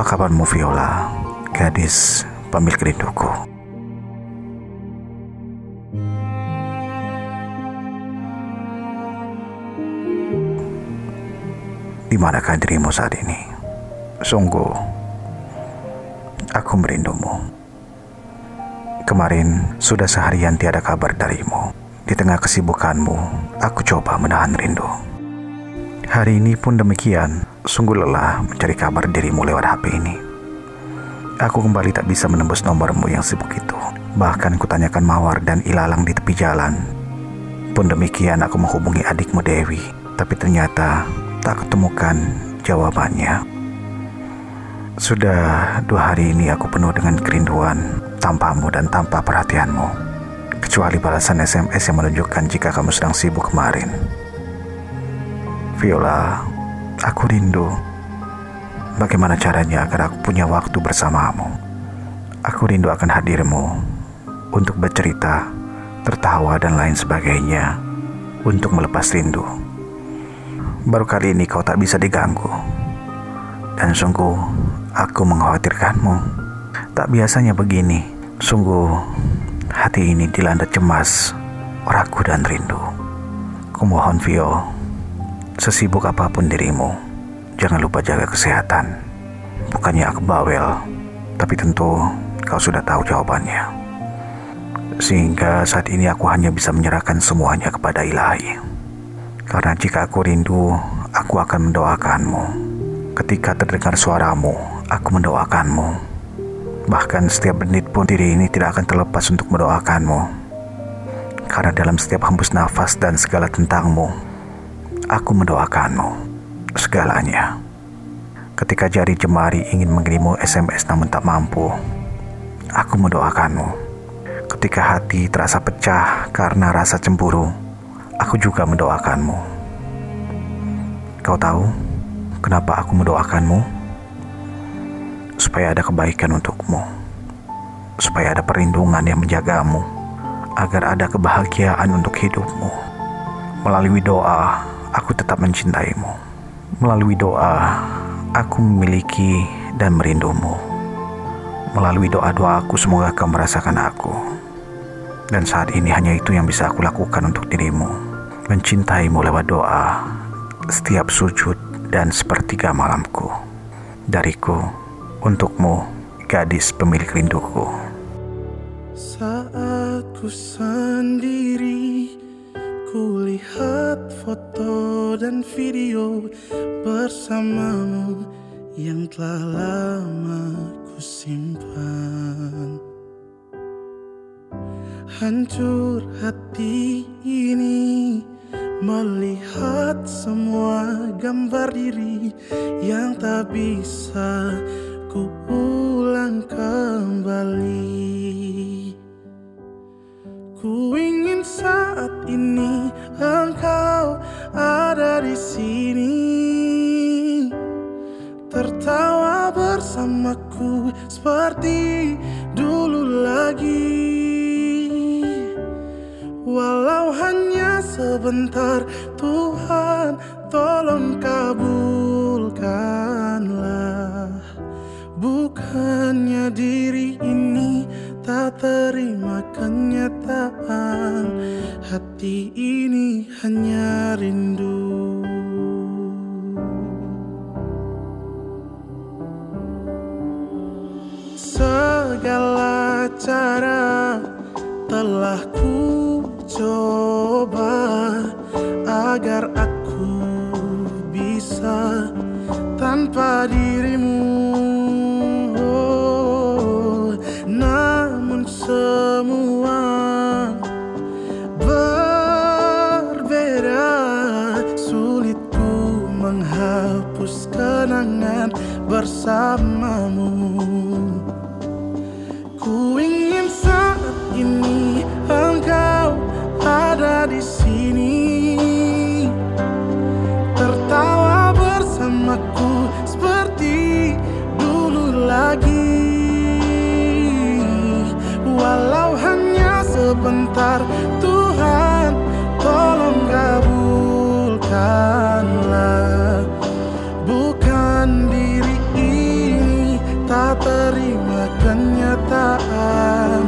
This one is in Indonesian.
Apa kabarmu Viola, gadis pemilik rinduku? Di manakah dirimu saat ini? Sungguh, aku merindumu. Kemarin sudah seharian tiada kabar darimu. Di tengah kesibukanmu, aku coba menahan rindu. Hari ini pun demikian, sungguh lelah mencari kabar dirimu lewat HP ini. Aku kembali tak bisa menembus nomormu yang sibuk itu. Bahkan kutanyakan Mawar dan Ilalang di tepi jalan. Pun demikian aku menghubungi adikmu Dewi, tapi ternyata tak ketemukan jawabannya. Sudah dua hari ini aku penuh dengan kerinduan tanpamu dan tanpa perhatianmu. Kecuali balasan SMS yang menunjukkan jika kamu sedang sibuk kemarin. Viola, aku rindu. Bagaimana caranya agar aku punya waktu bersamamu? Aku rindu akan hadirmu untuk bercerita, tertawa, dan lain sebagainya untuk melepas rindu. Baru kali ini kau tak bisa diganggu, dan sungguh aku mengkhawatirkanmu. Tak biasanya begini, sungguh hati ini dilanda cemas, ragu, dan rindu. Kumohon Vio, Sesibuk apa pun dirimu, jangan lupa jaga kesehatan. Bukannya aku bawel, tapi tentu kau sudah tahu jawabannya. Sehingga saat ini aku hanya bisa menyerahkan semuanya kepada ilahi. Karena jika aku rindu, aku akan mendoakanmu. Ketika terdengar suaramu, aku mendoakanmu. Bahkan setiap menit pun diri ini tidak akan terlepas untuk mendoakanmu. Karena dalam setiap hembus nafas dan segala tentangmu, aku mendoakanmu segalanya. Ketika jari jemari ingin mengirimu SMS namun tak mampu, aku mendoakanmu. Ketika hati terasa pecah karena rasa cemburu, aku juga mendoakanmu. Kau tahu kenapa aku mendoakanmu? Supaya ada kebaikan untukmu, supaya ada perlindungan yang menjagamu, agar ada kebahagiaan untuk hidupmu. Melalui doa, aku tetap mencintaimu. Melalui doa, aku memiliki dan merindumu. Melalui doa-doaku, semoga kau merasakan aku. Dan saat ini hanya itu yang bisa aku lakukan untuk dirimu. Mencintaimu lewat doa, setiap sujud dan sepertiga malamku. Dariku, untukmu, gadis pemilik rinduku. Saat ku sendiri Kulihat foto dan video bersamamu yang telah lama ku simpan Hancur hati ini melihat semua gambar diri yang tak bisa ku ulang kembali bersamaku seperti dulu lagi. Walau hanya sebentar Tuhan tolong kabulkanlah cara telah ku coba Agar aku bisa tanpa dirimu. Semua berbeda Sulitku menghapus kenangan bersamamu sebentar. Tuhan tolong kabulkanlah. Bukan diri ini tak terima kenyataan.